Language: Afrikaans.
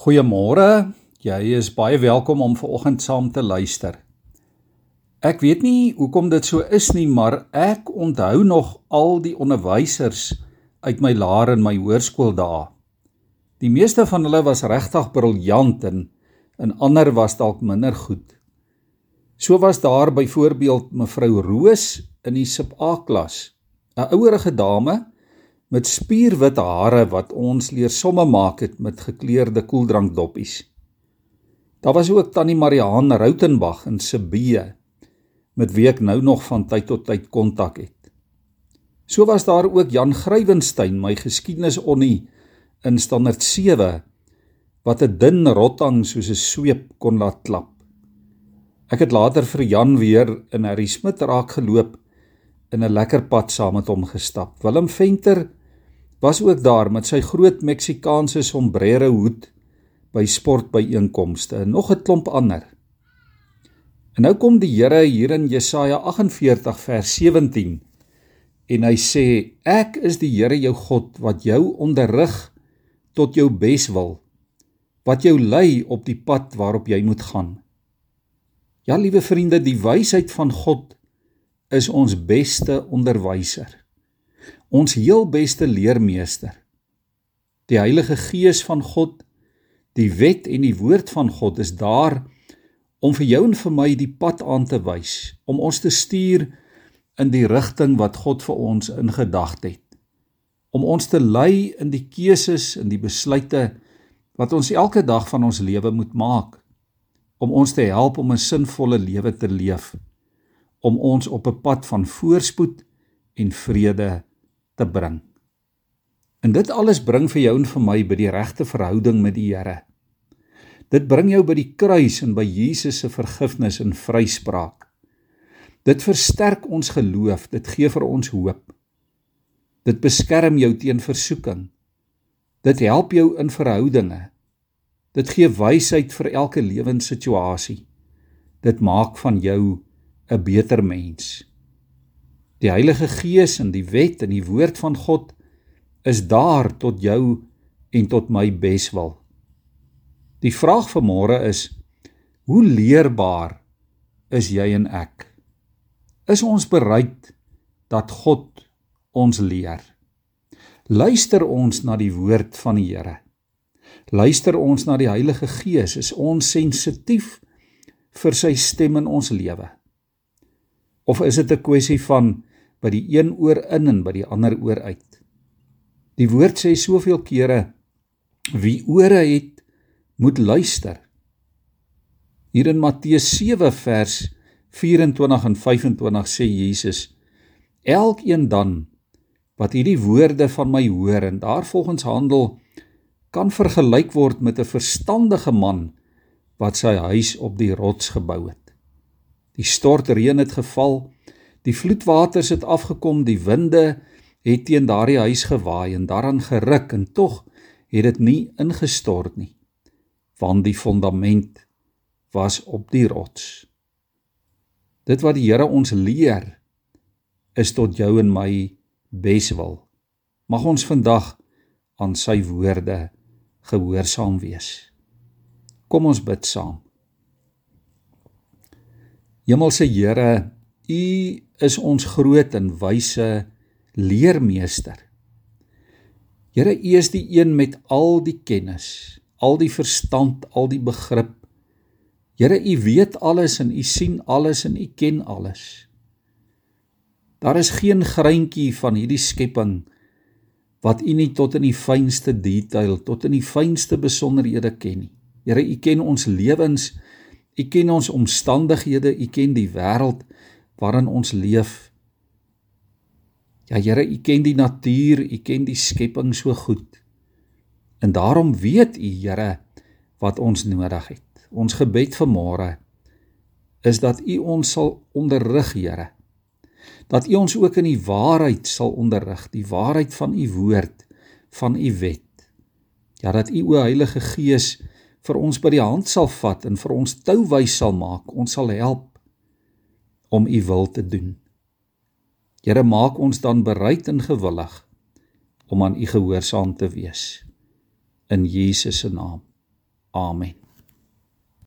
Goeiemôre. Jy is baie welkom om vanoggend saam te luister. Ek weet nie hoekom dit so is nie, maar ek onthou nog al die onderwysers uit my laer en my hoërskooldae. Die meeste van hulle was regtig briljant en en ander was dalk minder goed. So was daar byvoorbeeld mevrou Roos in die sub A klas, 'n ouerige dame met spierwit hare wat ons leer somme maak het met gekleurde koeldrankdoppies. Daar was ook tannie Mariaan Rautenbach in Sibee met wie ek nou nog van tyd tot tyd kontak het. So was daar ook Jan Grywenstein, my geskiedenisonnie in standaard 7 wat 'n dun rottang soos 'n sweep kon laat klap. Ek het later vir Jan weer in Harry Smit raak geloop in 'n lekker pad saam met hom gestap. Willem Venter was ook daar met sy groot Meksikaanse sombrero hoed by sportbyeenkomste en nog 'n klomp ander. En nou kom die Here hier in Jesaja 48 vers 17 en hy sê ek is die Here jou God wat jou onderrig tot jou beswil wat jou lei op die pad waarop jy moet gaan. Ja liewe vriende, die wysheid van God is ons beste onderwyser ons heel beste leermeester. Die Heilige Gees van God, die wet en die woord van God is daar om vir jou en vir my die pad aan te wys, om ons te stuur in die rigting wat God vir ons in gedagte het. Om ons te lei in die keuses en die besluite wat ons elke dag van ons lewe moet maak. Om ons te help om 'n sinvolle lewe te leef. Om ons op 'n pad van voorspoed en vrede te bring. En dit alles bring vir jou en vir my by die regte verhouding met die Here. Dit bring jou by die kruis en by Jesus se vergifnis en vryspraak. Dit versterk ons geloof, dit gee vir ons hoop. Dit beskerm jou teen versoeking. Dit help jou in verhoudinge. Dit gee wysheid vir elke lewenssituasie. Dit maak van jou 'n beter mens. Die Heilige Gees en die wet en die woord van God is daar tot jou en tot my beswil. Die vraag vir môre is: Hoe leerbaar is jy en ek? Is ons bereid dat God ons leer? Luister ons na die woord van die Here? Luister ons na die Heilige Gees? Is ons sensitief vir sy stem in ons lewe? Of is dit 'n kwessie van by die een oor in en by die ander oor uit. Die woord sê soveel kere wie ore het moet luister. Hier in Matteus 7 vers 24 en 25 sê Jesus: Elkeen dan wat hierdie woorde van my hoor en daarvolgens handel kan vergelyk word met 'n verstandige man wat sy huis op die rots gebou het. Die stortreën het geval Die vloedwaters het afgekom, die winde het teen daardie huis gewaai en daaraan geruk en tog het dit nie ingestort nie, want die fondament was op die rots. Dit wat die Here ons leer is tot jou en my beswil. Mag ons vandag aan sy woorde gehoorsaam wees. Kom ons bid saam. Hemelse Here, U is ons groot en wyse leermeester. Here, U is die een met al die kennis, al die verstand, al die begrip. Here, U weet alles en U sien alles en U ken alles. Daar is geen greintjie van hierdie skepping wat U nie tot in die fynste detail, tot in die fynste besonderhede ken nie. Here, U ken ons lewens, U ken ons omstandighede, U ken die wêreld waarin ons leef. Ja Here, U ken die natuur, U ken die skepping so goed. En daarom weet U, Here, wat ons nodig het. Ons gebed vir môre is dat U ons sal onderrig, Here. Dat U ons ook in die waarheid sal onderrig, die waarheid van U woord, van U wet. Ja, dat U o Heilige Gees vir ons by die hand sal vat en vir ons touwys sal maak. Ons sal help om u wil te doen. Here maak ons dan bereid en gewillig om aan u gehoorsaam te wees. In Jesus se naam. Amen.